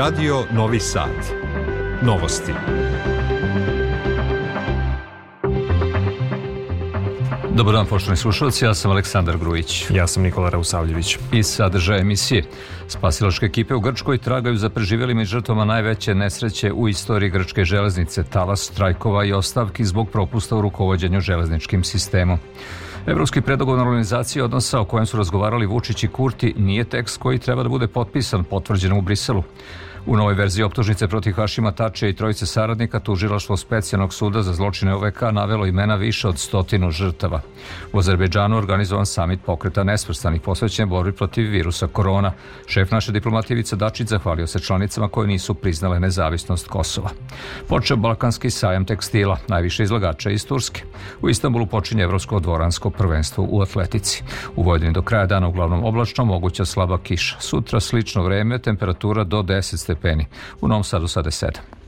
Radio Novi Sad. Novosti. Dobar dan, poštovani slušalci, ja sam Aleksandar Grujić. Ja sam Nikola Rausavljević. I sadržaj emisije. Spasilačke ekipe u Grčkoj tragaju za preživelim i žrtvama najveće nesreće u istoriji grčke železnice, talas, strajkova i ostavki zbog propusta u rukovodđenju železničkim sistemom. Evropski predlog o normalizaciji odnosa o kojem su razgovarali Vučić i Kurti nije tekst koji treba da bude potpisan, potvrđen u Briselu. U novoj verziji optužnice protiv Hašima Tačija i trojice saradnika tužilaštvo specijalnog suda za zločine OVK navelo imena više od stotinu žrtava. U Azerbejdžanu organizovan samit pokreta nesvrstanih posvećen borbi protiv virusa korona. Šef naše diplomatije Dačić zahvalio se članicama koje nisu priznale nezavisnost Kosova. Počeo Balkanski sajam tekstila, najviše izlagača iz Turske. U Istanbulu počinje Evropsko dvoransko prvenstvo u atletici. U Vojvodini do kraja dana uglavnom oblačno, moguća slaba kiša. Sutra slično vreme, temperatura do 10 stepeni. U Novom Sadu sada je 7.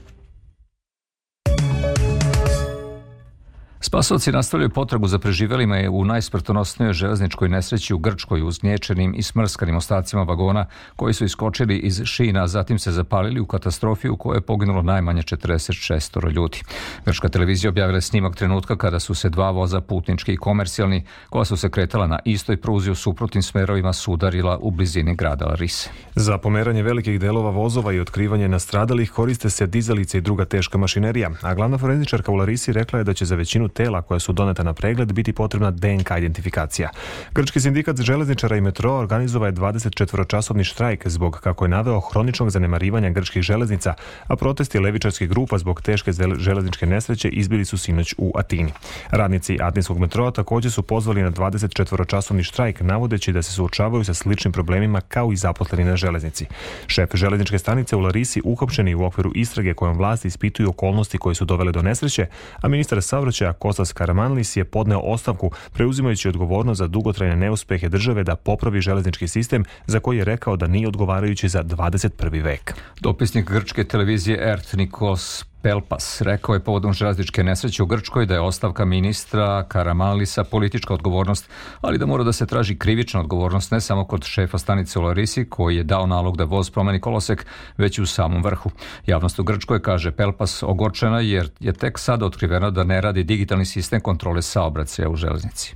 Spasovaci nastavljaju potragu za preživelima u najsmrtonosnijoj železničkoj nesreći u Grčkoj uz gnječenim i smrskanim ostacima vagona koji su iskočili iz šina, zatim se zapalili u katastrofi u kojoj je poginulo najmanje 46 ljudi. Grčka televizija objavila snimak trenutka kada su se dva voza putnički i komercijalni koja su se kretala na istoj pruzi u suprotnim smerovima sudarila u blizini grada Larise. Za pomeranje velikih delova vozova i otkrivanje nastradalih koriste se dizalice i druga teška mašinerija, a glavna forenzičarka u Larisi rekla je da će za većinu tela koja su doneta na pregled biti potrebna DNK identifikacija. Grčki sindikat železničara i metroa organizova je 24-časovni štrajk zbog, kako je naveo, hroničnog zanemarivanja grčkih železnica, a protesti levičarskih grupa zbog teške železničke nesreće izbili su sinoć u Atini. Radnici Atinskog metroa takođe su pozvali na 24-časovni štrajk, navodeći da se suočavaju sa sličnim problemima kao i zaposleni na železnici. Šef železničke stanice u Larisi uhapšeni u okviru istrage kojom vlasti ispituju okolnosti koje su dovele do nesreće, a ministar saobraćaja Kostas Karamanlis je podneo ostavku preuzimajući odgovornost za dugotrajne neuspehe države da popravi železnički sistem za koji je rekao da nije odgovarajući za 21. vek. Dopisnik grčke televizije ERT Nikos Pelpas rekao je povodom železničke nesreće u Grčkoj da je ostavka ministra Karamalisa politička odgovornost, ali da mora da se traži krivična odgovornost ne samo kod šefa stanice u Larisi koji je dao nalog da voz promeni kolosek, već i u samom vrhu. Javnost u Grčkoj, kaže Pelpas, ogorčena jer je tek sada otkriveno da ne radi digitalni sistem kontrole saobraćaja u železnici.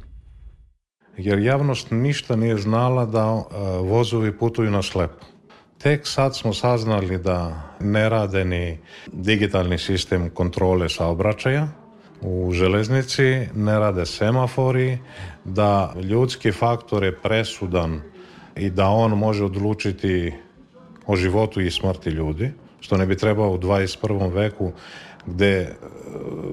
Jer javnost ništa nije znala da uh, vozovi putuju na slepo. Tek sad smo saznali da ne rade ni digitalni sistem kontrole saobraćaja u železnici, ne rade semafori, da ljudski faktor je presudan i da on može odlučiti o životu i smrti ljudi, što ne bi trebao u 21. veku gde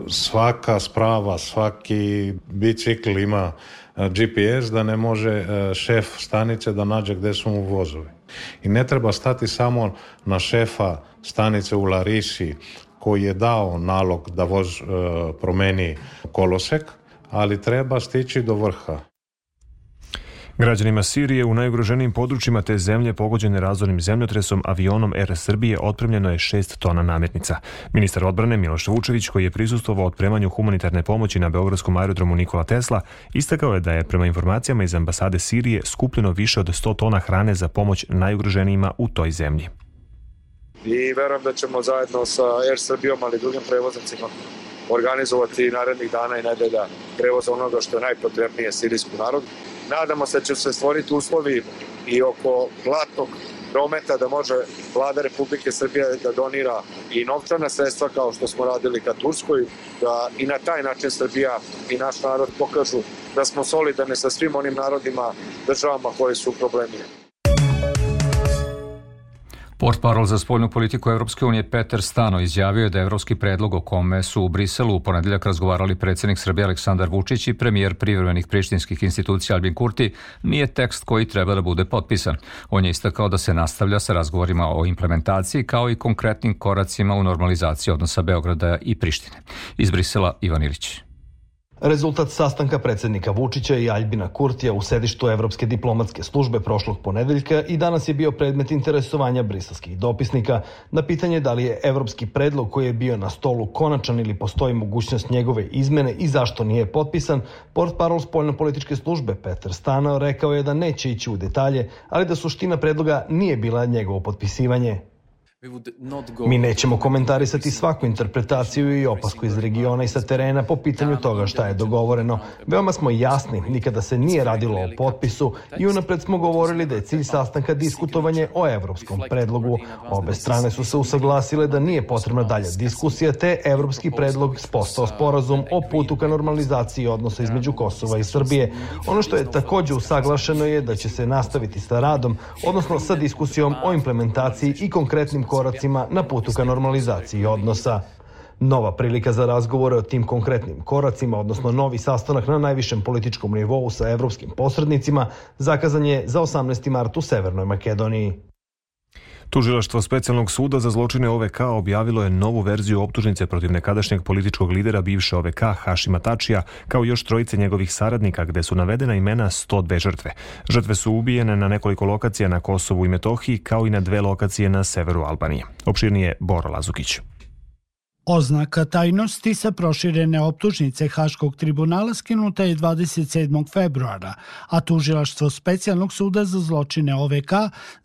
svaka sprava, svaki bicikl ima GPS da ne može šef stanice da nađe gde su mu vozovi. I ne treba stati samo na šefa stanice u Larisi koji je dao nalog da voz e, promeni kolosek, ali treba stići do vrha. Građanima Sirije u najugroženijim područjima te zemlje pogođene razornim zemljotresom avionom Air Srbije otpremljeno je 6 tona nametnica. Ministar odbrane Miloš Vučević, koji je prisustovao otpremanju humanitarne pomoći na Beogradskom aerodromu Nikola Tesla, istakao je da je prema informacijama iz ambasade Sirije skupljeno više od 100 tona hrane za pomoć najugroženijima u toj zemlji. I verujem da ćemo zajedno sa Air Srbijom, ali drugim prevoznicima organizovati narednih dana i nedelja prevoza onoga što je najpotrebnije sirijskom narodu. Nadamo se da će se stvoriti uslovi i oko platnog prometa da može vlada Republike Srbije da donira i novčana sredstva kao što smo radili ka Turskoj, da i na taj način Srbija i naš narod pokažu da smo solidarni sa svim onim narodima, državama koje su u problemima. Port parol za spoljnu politiku Evropske unije Peter Stano izjavio je da evropski predlog o kome su u Briselu u ponedeljak razgovarali predsednik Srbije Aleksandar Vučić i premijer privremenih prištinskih institucija Albin Kurti nije tekst koji treba da bude potpisan. On je istakao da se nastavlja sa razgovorima o implementaciji kao i konkretnim koracima u normalizaciji odnosa Beograda i Prištine. Iz Brisela Ivan Ilić. Rezultat sastanka predsednika Vučića i Aljbina Kurtija u sedištu Evropske diplomatske službe prošlog ponedeljka i danas je bio predmet interesovanja briselskih dopisnika na pitanje da li je evropski predlog koji je bio na stolu konačan ili postoji mogućnost njegove izmene i zašto nije potpisan, port parol spoljno-političke službe Petar Stanao rekao je da neće ići u detalje, ali da suština predloga nije bila njegovo potpisivanje. Mi nećemo komentarisati svaku interpretaciju i opasku iz regiona i sa terena po pitanju toga šta je dogovoreno. Veoma smo jasni, nikada se nije radilo o potpisu i unapred smo govorili da je cilj sastanka diskutovanje o evropskom predlogu. Obe strane su se usaglasile da nije potrebna dalja diskusija, te evropski predlog spostao sporazum o putu ka normalizaciji odnosa između Kosova i Srbije. Ono što je takođe usaglašeno je da će se nastaviti sa radom, odnosno sa diskusijom o implementaciji i konkretnim koracima na putu ka normalizaciji odnosa. Nova prilika za razgovore o tim konkretnim koracima, odnosno novi sastanak na najvišem političkom nivou sa evropskim posrednicima, zakazan je za 18. mart u Severnoj Makedoniji. Tužilaštvo specijalnog suda za zločine OVK objavilo je novu verziju optužnice protiv nekadašnjeg političkog lidera bivše OVK Hašima Tačija, kao još trojice njegovih saradnika, gde su navedena imena 102 žrtve. Žrtve su ubijene na nekoliko lokacija na Kosovu i Metohiji, kao i na dve lokacije na severu Albanije. Opširnije Bora Lazukić. Oznaka tajnosti sa proširene optužnice Haškog tribunala skinuta je 27. februara, a tužilaštvo specijalnog suda za zločine OVK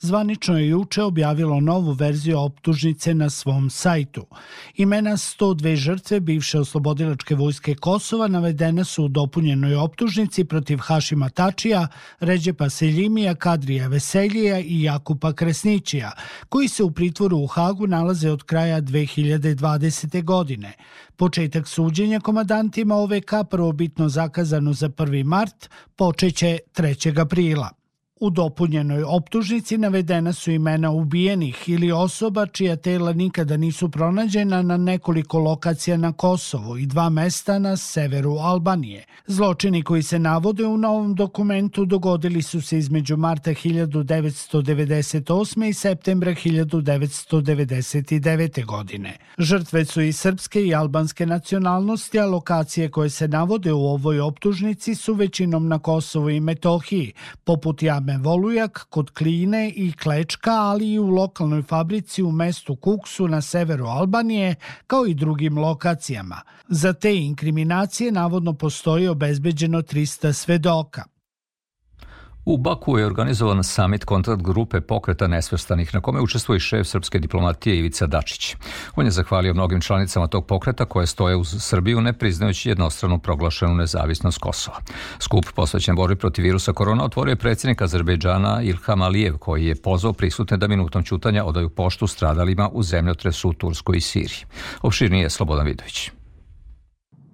zvanično je juče objavilo novu verziju optužnice na svom sajtu. Imena 102 žrtve bivše oslobodilačke vojske Kosova navedena su u dopunjenoj optužnici protiv Hašima Tačija, Ređepa Seljimija, Kadrija Veselija i Jakupa Kresnićija, koji se u pritvoru u Hagu nalaze od kraja 2020 2020. godine. Početak suđenja komadantima OVK prvobitno zakazano za 1. mart počeće 3. aprila. U dopunjenoj optužnici navedena su imena ubijenih ili osoba čija tela nikada nisu pronađena na nekoliko lokacija na Kosovu i dva mesta na severu Albanije. Zločini koji se navode u novom dokumentu dogodili su se između marta 1998. i septembra 1999. godine. Žrtve su i srpske i albanske nacionalnosti, a lokacije koje se navode u ovoj optužnici su većinom na Kosovu i Metohiji, poput Jame Jame Volujak kod Kline i Klečka, ali i u lokalnoj fabrici u mestu Kuksu na severu Albanije, kao i drugim lokacijama. Za te inkriminacije navodno postoji obezbeđeno 300 svedoka. U Baku je organizovan samit kontakt grupe pokreta nesvrstanih na kome učestvuje šef srpske diplomatije Ivica Dačić. On je zahvalio mnogim članicama tog pokreta koje stoje uz Srbiju ne priznajući jednostranu proglašenu nezavisnost Kosova. Skup posvećen borbi protiv virusa korona otvorio je predsjednik Azerbejdžana Ilham Alijev koji je pozvao prisutne da minutom ćutanja odaju poštu stradalima u zemljotresu u Turskoj i Siriji. Opširnije Slobodan Vidović.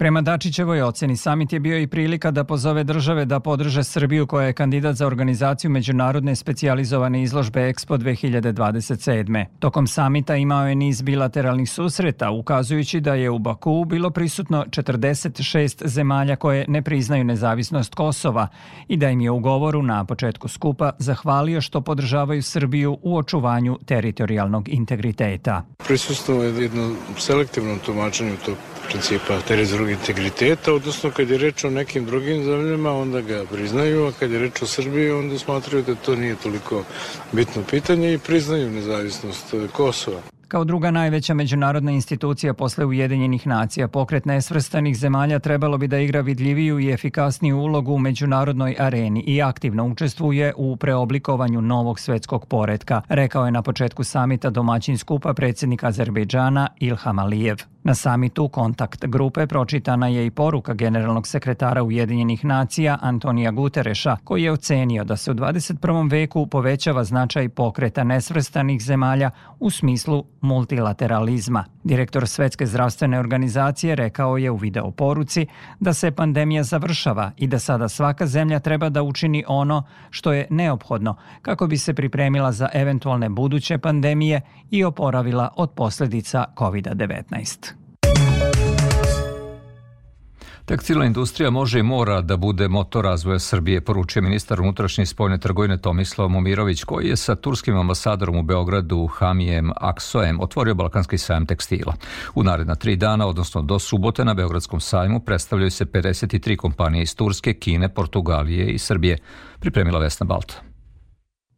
Prema Dačićevoj oceni, samit je bio i prilika da pozove države da podrže Srbiju koja je kandidat za organizaciju međunarodne specijalizovane izložbe Expo 2027. Tokom samita imao je niz bilateralnih susreta, ukazujući da je u Baku bilo prisutno 46 zemalja koje ne priznaju nezavisnost Kosova i da im je u govoru na početku skupa zahvalio što podržavaju Srbiju u očuvanju teritorijalnog integriteta. Prisustvo je jedno selektivno tumačenje tog principa teritorijalnog integriteta, odnosno kad je reč o nekim drugim zemljama, onda ga priznaju, a kad je reč o Srbiji, onda smatraju da to nije toliko bitno pitanje i priznaju nezavisnost Kosova. Kao druga najveća međunarodna institucija posle Ujedinjenih nacija, pokret nesvrstanih zemalja trebalo bi da igra vidljiviju i efikasniju ulogu u međunarodnoj areni i aktivno učestvuje u preoblikovanju novog svetskog poredka, rekao je na početku samita domaćin skupa predsjednik Azerbejdžana Ilham Alijev. Na samitu kontakt grupe pročitana je i poruka generalnog sekretara Ujedinjenih nacija Antonija Gutereša, koji je ocenio da se u 21. veku povećava značaj pokreta nesvrstanih zemalja u smislu multilateralizma. Direktor Svetske zdravstvene organizacije rekao je u video poruci da se pandemija završava i da sada svaka zemlja treba da učini ono što je neophodno kako bi se pripremila za eventualne buduće pandemije i oporavila od posledica COVID-19. Tekstilna industrija može i mora da bude motor razvoja Srbije, poručuje ministar unutrašnje spoljne trgovine Tomislav Momirović, koji je sa turskim ambasadorom u Beogradu Hamijem Aksoem otvorio Balkanski sajam tekstila. U naredna tri dana, odnosno do subote na Beogradskom sajmu, predstavljaju se 53 kompanije iz Turske, Kine, Portugalije i Srbije, pripremila Vesna Balta.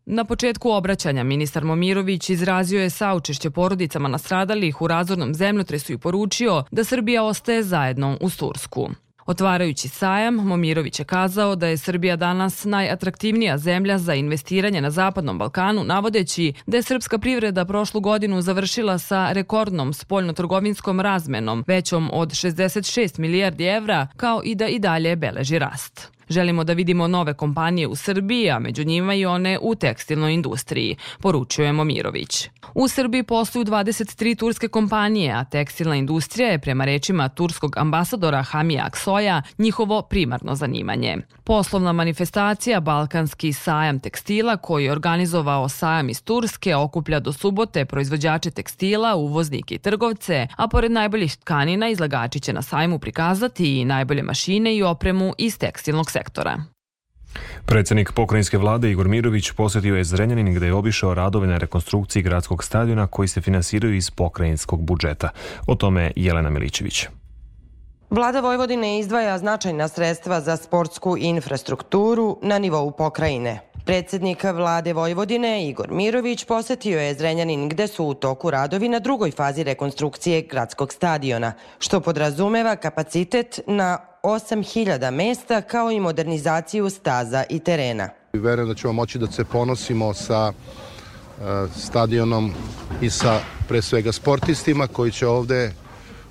Na početku obraćanja ministar Momirović izrazio je saučešće porodicama nastradalih u razornom zemljotresu i poručio da Srbija ostaje zajedno uz Tursku. Otvarajući sajam, Momirović je kazao da je Srbija danas najatraktivnija zemlja za investiranje na Zapadnom Balkanu, navodeći da je srpska privreda prošlu godinu završila sa rekordnom spoljnotrgovinskom razmenom, većom od 66 milijardi evra, kao i da i dalje beleži rast. Želimo da vidimo nove kompanije u Srbiji, a među njima i one u tekstilnoj industriji, poručuje Momirović. U Srbiji posluju 23 turske kompanije, a tekstilna industrija je prema rečima turskog ambasadora Hamija Aksoja njihovo primarno zanimanje. Poslovna manifestacija Balkanski sajam tekstila koji je organizovao sajam iz Turske okuplja do subote proizvođače tekstila, uvoznike i trgovce, a pored najboljih tkanina izlagači će na sajmu prikazati i najbolje mašine i opremu iz tekstilnog sektora. Predsednik pokrajinske vlade Igor Mirović posetio je Zrenjanin gde je obišao radove na rekonstrukciji gradskog stadiona koji se finansiraju iz pokrajinskog budžeta. O tome Jelena Milićević. Vlada Vojvodine izdvaja značajna sredstva za sportsku infrastrukturu na nivou pokrajine. Predsednik vlade Vojvodine Igor Mirović posetio je Zrenjanin gde su u toku radovi na drugoj fazi rekonstrukcije gradskog stadiona, što podrazumeva kapacitet na 8000 mesta kao i modernizaciju staza i terena. Verujem da ćemo moći da se ponosimo sa e, stadionom i sa pre svega sportistima koji će ovde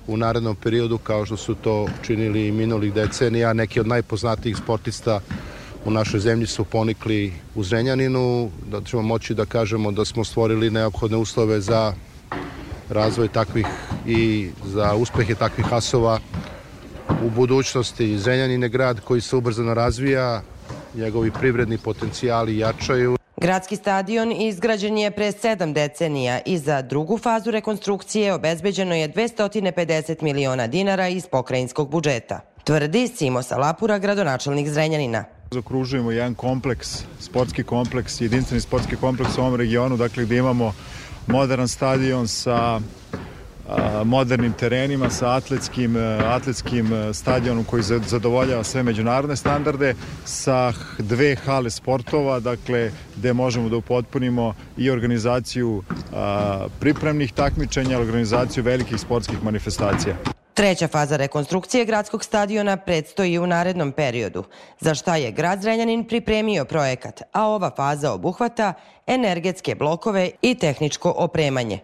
u narednom periodu kao što su to činili i minulih decenija neki od najpoznatijih sportista u našoj zemlji su ponikli u Zrenjaninu, da ćemo moći da kažemo da smo stvorili neophodne uslove za razvoj takvih i za uspehe takvih asova u budućnosti. Zrenjanin je grad koji se ubrzano razvija, njegovi privredni potencijali jačaju. Gradski stadion izgrađen je pre sedam decenija i za drugu fazu rekonstrukcije obezbeđeno je 250 miliona dinara iz pokrajinskog budžeta. Tvrdi Simo Salapura, gradonačelnik Zrenjanina. Zakružujemo jedan kompleks, sportski kompleks, jedinstveni sportski kompleks u ovom regionu, dakle gde imamo modern stadion sa modernim terenima sa atletskim, atletskim stadionom koji zadovoljava sve međunarodne standarde, sa dve hale sportova, dakle gde možemo da upotpunimo i organizaciju pripremnih takmičenja, organizaciju velikih sportskih manifestacija. Treća faza rekonstrukcije gradskog stadiona predstoji u narednom periodu, za šta je grad Zrenjanin pripremio projekat, a ova faza obuhvata energetske blokove i tehničko opremanje.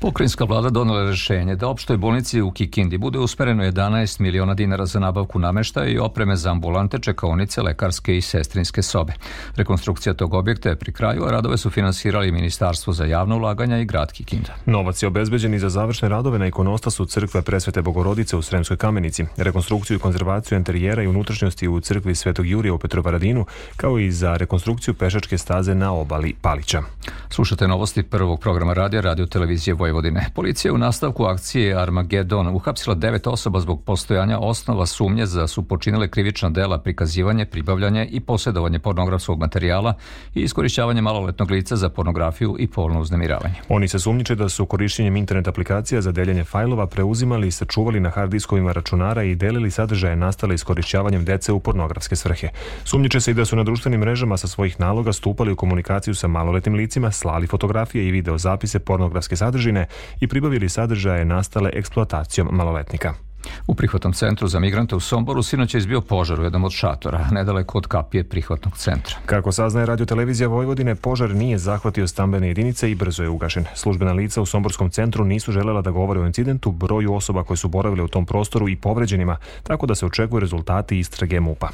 Pokrajinska vlada donela rešenje da opštoj bolnici u Kikindi bude usmereno 11 miliona dinara za nabavku nameštaja i opreme za ambulante, čekaonice, lekarske i sestrinske sobe. Rekonstrukcija tog objekta je pri kraju, a radove su finansirali Ministarstvo za javno ulaganja i grad Kikinda. Novac je obezbeđen i za završne radove na ikonostasu crkve Presvete Bogorodice u Sremskoj kamenici, rekonstrukciju i konzervaciju interijera i unutrašnjosti u crkvi Svetog Jurija u Petrovaradinu, kao i za rekonstrukciju pešačke staze na obali Palića. Slušate novosti prvog programa radija Radio Televizije Vojvodine Vojvodine. Policija u nastavku akcije Armagedon uhapsila devet osoba zbog postojanja osnova sumnje za su počinile krivična dela prikazivanje, pribavljanje i posjedovanje pornografskog materijala i iskorišćavanje maloletnog lica za pornografiju i polno uznemiravanje. Oni se sumnjiče da su korišćenjem internet aplikacija za deljenje fajlova preuzimali i sačuvali na hard diskovima računara i delili sadržaje nastale iskorišćavanjem dece u pornografske svrhe. Sumnjiče se i da su na društvenim mrežama sa svojih naloga stupali u komunikaciju sa maloletnim licima, slali fotografije i video zapise pornografske sadržine i pribavili sadržaje nastale eksploatacijom maloletnika. U prihvatnom centru za migrante u Somboru sinoć je izbio požar u jednom od šatora, nedaleko od kapije prihvatnog centra. Kako saznaje radio televizija Vojvodine, požar nije zahvatio stambene jedinice i brzo je ugašen. Službena lica u Somborskom centru nisu želela da govore o incidentu, broju osoba koje su boravile u tom prostoru i povređenima, tako da se očekuju rezultati istrage MUPA.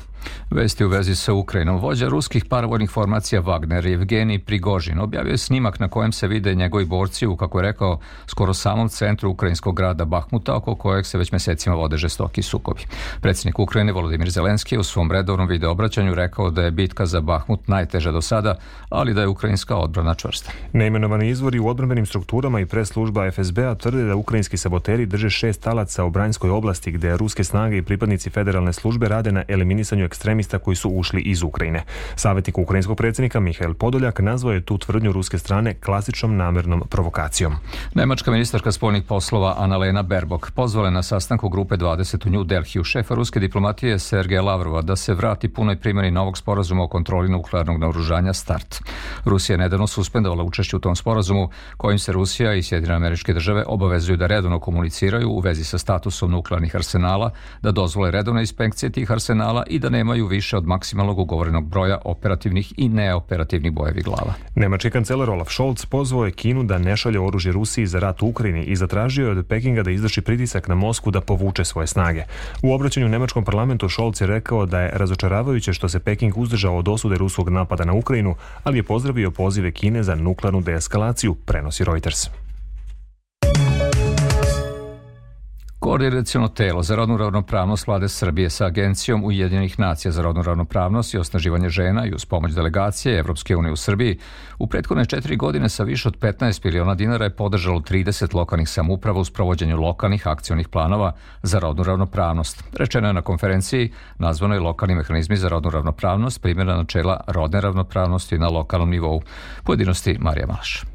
Vesti u vezi sa Ukrajinom. Vođa ruskih paravojnih formacija Wagner, Evgenij Prigožin, objavio je snimak na kojem se vide njegovi borci u, kako je rekao, skoro samom centru ukrajinskog grada Bahmuta, oko kojeg se već mesecima vode žestoki sukobi. Predsjednik Ukrajine Volodimir Zelenski u svom redovnom videoobraćanju rekao da je bitka za Bahmut najteža do sada, ali da je ukrajinska odbrana čvrsta. Neimenovani izvori u odbranbenim strukturama i pres služba FSB-a tvrde da ukrajinski saboteri drže šest talaca u Branjskoj oblasti gde ruske snage i pripadnici federalne službe rade na eliminisanju ekstremista koji su ušli iz Ukrajine. Savjetnik ukrajinskog predsjednika Mihail Podoljak nazvao je tu tvrdnju ruske strane klasičnom namernom provokacijom. Nemačka ministarka spoljnih poslova Annalena Berbok pozvala na sastanku grupe 20 u New Delhiju šefa ruske diplomatije Sergeja Lavrova da se vrati punoj primjeni novog sporazuma o kontroli nuklearnog naoružanja START. Rusija je nedavno suspendovala učešće u tom sporazumu kojim se Rusija i Sjedinjene američke države obavezuju da redovno komuniciraju u vezi sa statusom nuklearnih arsenala, da dozvole redovne inspekcije tih arsenala i da nemaju više od maksimalnog ugovorenog broja operativnih i neoperativnih bojevi glava. Nemački kancelar Olaf Scholz pozvao je Kinu da ne šalje oružje Rusiji za rat u Ukrajini i zatražio je od Pekinga da izvrši pritisak na Mosku da povuče svoje snage. U obraćanju Nemačkom parlamentu Scholz je rekao da je razočaravajuće što se Peking uzdržao od osude ruskog napada na Ukrajinu, ali je pozdravio pozive Kine za nuklearnu deeskalaciju, prenosi Reuters. Koordinacijono telo za rodnu ravnopravnost vlade Srbije sa Agencijom Ujedinjenih nacija za rodnu ravnopravnost i osnaživanje žena i uz pomoć delegacije Evropske unije u Srbiji u prethodne četiri godine sa više od 15 miliona dinara je podržalo 30 lokalnih samuprava u sprovođenju lokalnih akcionih planova za rodnu ravnopravnost. Rečeno je na konferenciji nazvanoj lokalni mehanizmi za rodnu ravnopravnost primjera načela rodne ravnopravnosti na lokalnom nivou. Pojedinosti Marija Malaš.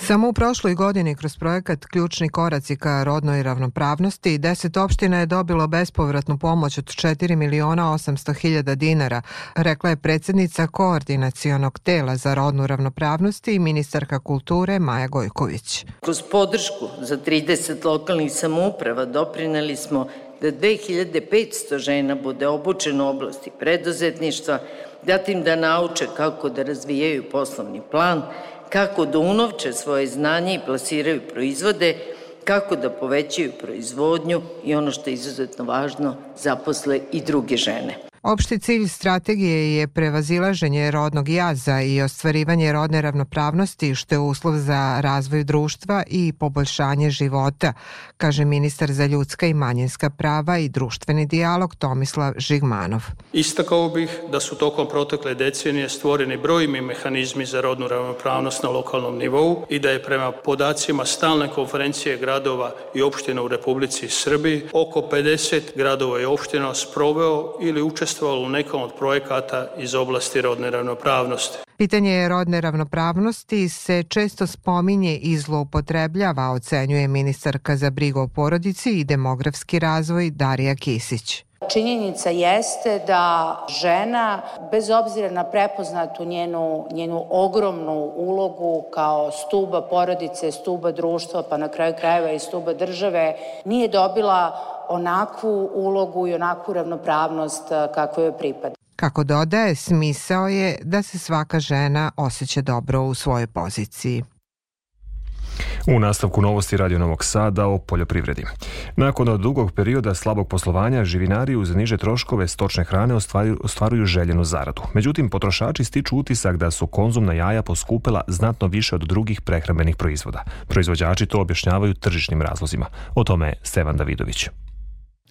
Samo u prošloj godini kroz projekat Ključni koraci ka rodnoj ravnopravnosti 10 opština je dobilo bespovratnu pomoć od 4 miliona 800 hiljada dinara, rekla je predsednica koordinacionog tela za rodnu ravnopravnost i ministarka kulture Maja Gojković. Kroz podršku za 30 lokalnih samouprava doprineli smo da 2500 žena bude obučeno u oblasti preduzetništva, zatim da nauče kako da razvijaju poslovni plan, kako da unovče svoje znanje i plasiraju proizvode, kako da povećaju proizvodnju i ono što je izuzetno važno, zaposle i druge žene. Opšti cilj strategije je prevazilaženje rodnog jaza i ostvarivanje rodne ravnopravnosti što je uslov za razvoj društva i poboljšanje života, kaže ministar za ljudska i manjinska prava i društveni dijalog Tomislav Žigmanov. Istakao bih da su tokom protekle decenije stvoreni brojni mehanizmi za rodnu ravnopravnost na lokalnom nivou i da je prema podacima stalne konferencije gradova i opština u Republici Srbiji oko 50 gradova i opština sproveo ili učestvovao učestvovalo u nekom od projekata iz oblasti rodne ravnopravnosti. Pitanje rodne ravnopravnosti se često spominje i zloupotrebljava, ocenjuje ministarka za brigu o porodici i demografski razvoj Darija Kisić. Činjenica jeste da žena, bez obzira na prepoznatu njenu, njenu ogromnu ulogu kao stuba porodice, stuba društva, pa na kraju krajeva i stuba države, nije dobila onakvu ulogu i onakvu ravnopravnost kako joj pripada. Kako dodaje, smisao je da se svaka žena osjeća dobro u svojoj poziciji. U nastavku novosti Radio Novog Sada o poljoprivredi. Nakon dugog perioda slabog poslovanja, živinari uz niže troškove stočne hrane ostvaruju, ostvaruju željenu zaradu. Međutim, potrošači stiču utisak da su konzumna jaja poskupela znatno više od drugih prehrambenih proizvoda. Proizvođači to objašnjavaju tržišnim razlozima. O tome Stevan Davidović.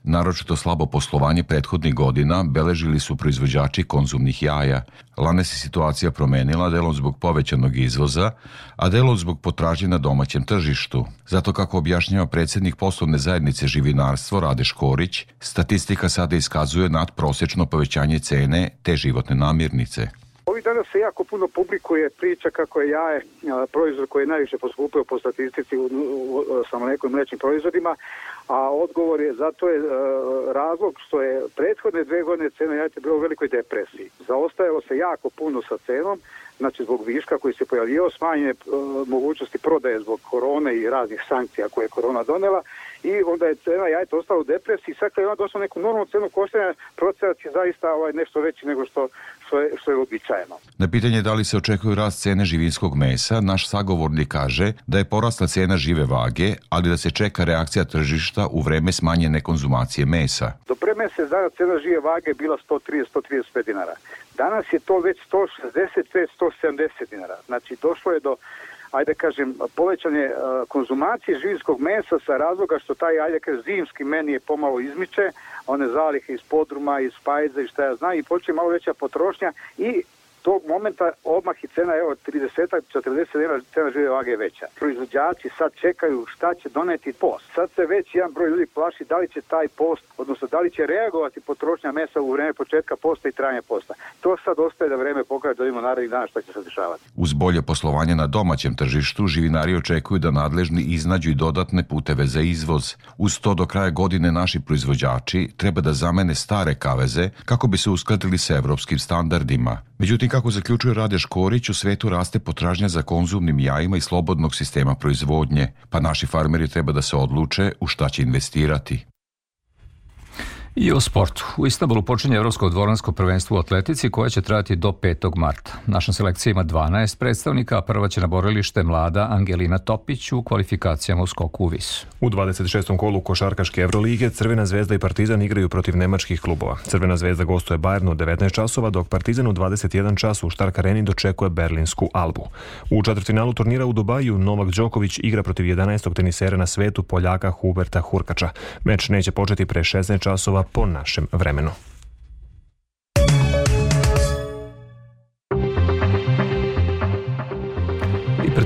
Naročito slabo poslovanje prethodnih godina beležili su proizvođači konzumnih jaja. Lane se situacija promenila delom zbog povećanog izvoza, a delom zbog potražnje na domaćem tržištu. Zato kako objašnjava predsednik poslovne zajednice živinarstvo Rade Škorić, statistika sada iskazuje nadprosečno povećanje cene te životne namirnice. Ovih dana se jako puno publikuje priča kako je jaje proizvod koji je najviše poskupio po statistici u, u, u, sa mlekom i mlečnim proizvodima, a odgovor je zato je razlog što je prethodne dve godine cena jajeta bila u velikoj depresiji. Zaostajalo se jako puno sa cenom, znači zbog viška koji se pojavio, smanjene mogućnosti prodaje zbog korone i raznih sankcija koje je korona donela i onda je cena jajeta ostala u depresiji, sad kad je ona došla neku normalnu cenu koštanja, procenat je zaista ovaj, nešto veći nego što, što je, što je običajeno. Na pitanje da li se očekuje rast cene živinskog mesa, naš sagovornik kaže da je porasla cena žive vage, ali da se čeka reakcija tržišta u vreme smanjene konzumacije mesa. Do pre mesec dana cena žive vage je bila 130-135 dinara. Danas je to već 165-170 dinara. Znači došlo je do ajde kažem, povećanje konzumacije živinskog mesa sa razloga što taj, ajde kažem, zimski meni je pomalo izmiče, one zalihe iz podruma, iz pajza i šta ja znam i počne malo veća potrošnja i tog momenta odmah i cena evo 30-40 dinara cena žive vage veća. Proizvođači sad čekaju šta će doneti post. Sad se već jedan broj ljudi plaši da li će taj post, odnosno da li će reagovati potrošnja mesa u vreme početka posta i trajanja posta. To sad ostaje da vreme pokaže da vidimo narednih dana šta će se dešavati. Uz bolje poslovanje na domaćem tržištu, živinari očekuju da nadležni iznađu i dodatne puteve za izvoz. Uz to do kraja godine naši proizvođači treba da zamene stare kaveze kako bi se uskladili sa evropskim standardima. Međutim, kako zaključuje Rade Škorić, u svetu raste potražnja za konzumnim jajima i slobodnog sistema proizvodnje, pa naši farmeri treba da se odluče u šta će investirati. I o sportu. U Istanbulu počinje Evropsko dvoransko prvenstvo u atletici koje će trajati do 5. marta. Naša selekcija ima 12 predstavnika, a prva će na borilište mlada Angelina Topić u kvalifikacijama u skoku u vis. U 26. kolu košarkaške Evrolige Crvena zvezda i Partizan igraju protiv nemačkih klubova. Crvena zvezda gostuje Bayernu u 19 časova, dok Partizan u 21 čas u Štark areni dočekuje berlinsku Albu. U četvrtfinalu turnira u Dubaju Novak Đoković igra protiv 11. tenisera na svetu Poljaka Huberta Hurkača. Meč neće početi pre 16 časova po našem vremenu.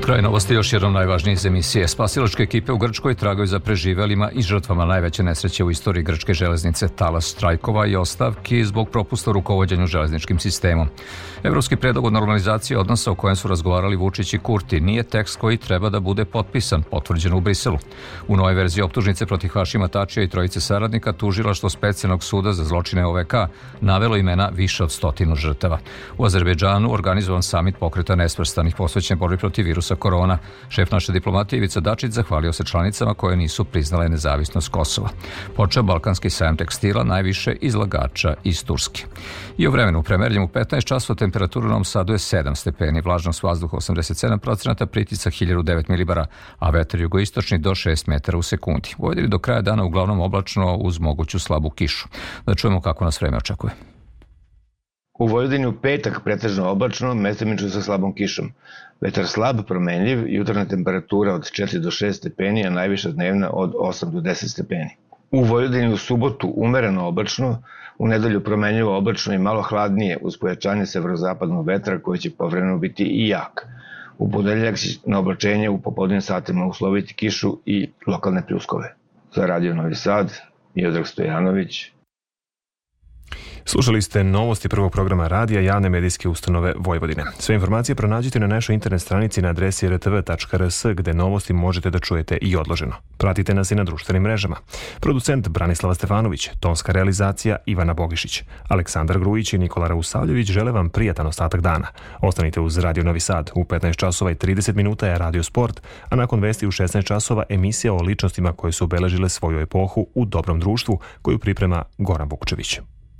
Pred kraj novosti još jednom najvažnije iz emisije. Spasilačke ekipe u Grčkoj tragaju za preživelima i žrtvama najveće nesreće u istoriji grčke železnice talas strajkova i ostavki zbog propusta rukovodjenju železničkim sistemom. Evropski predlog o normalizaciji odnosa o kojem su razgovarali Vučić i Kurti nije tekst koji treba da bude potpisan, potvrđen u Briselu. U novoj verziji optužnice protiv Hašima Tačija i trojice saradnika tužila što specijalnog suda za zločine OVK navelo imena više od stotinu žrtava. U Azerbejdžanu organizovan samit pokreta nesvrstanih posvećen borbi protiv virusa virusa korona. Šef naše diplomatije Ivica Dačić zahvalio se članicama koje nisu priznale nezavisnost Kosova. Počeo Balkanski sajam tekstila najviše izlagača iz Turske. I u vremenu premerljem u 15 časova temperatura u Novom Sadu je 7 stepeni, vlažnost vazduha 87 procenata, pritisak 1009 milibara, a vetar jugoistočni do 6 metara u sekundi. U do kraja dana uglavnom oblačno uz moguću slabu kišu. Da čujemo kako nas vreme očekuje. U Vojvodini u petak pretežno oblačno, mestimično sa slabom kišom. Vetar slab, promenljiv, jutarna temperatura od 4 do 6 stepeni, a najviša dnevna od 8 do 10 stepeni. U Vojvodini u subotu umereno oblačno, u nedelju promenljivo oblačno i malo hladnije uz pojačanje severozapadnog vetra koji će povremeno biti i jak. U podeljak će na oblačenje u popodnim satima usloviti kišu i lokalne pljuskove. Za Radio Novi Sad, Miodrag Stojanović, Slušali ste novosti prvog programa radija javne medijske ustanove Vojvodine. Sve informacije pronađite na našoj internet stranici na adresi rtv.rs gde novosti možete da čujete i odloženo. Pratite nas i na društvenim mrežama. Producent Branislava Stefanović, tonska realizacija Ivana Bogišić, Aleksandar Grujić i Nikola Rausavljević žele vam prijatan ostatak dana. Ostanite uz Radio Novi Sad. U 15 časova i 30 minuta je Radio Sport, a nakon vesti u 16 časova emisija o ličnostima koje su obeležile svoju epohu u dobrom društvu koju priprema Goran Vukčević.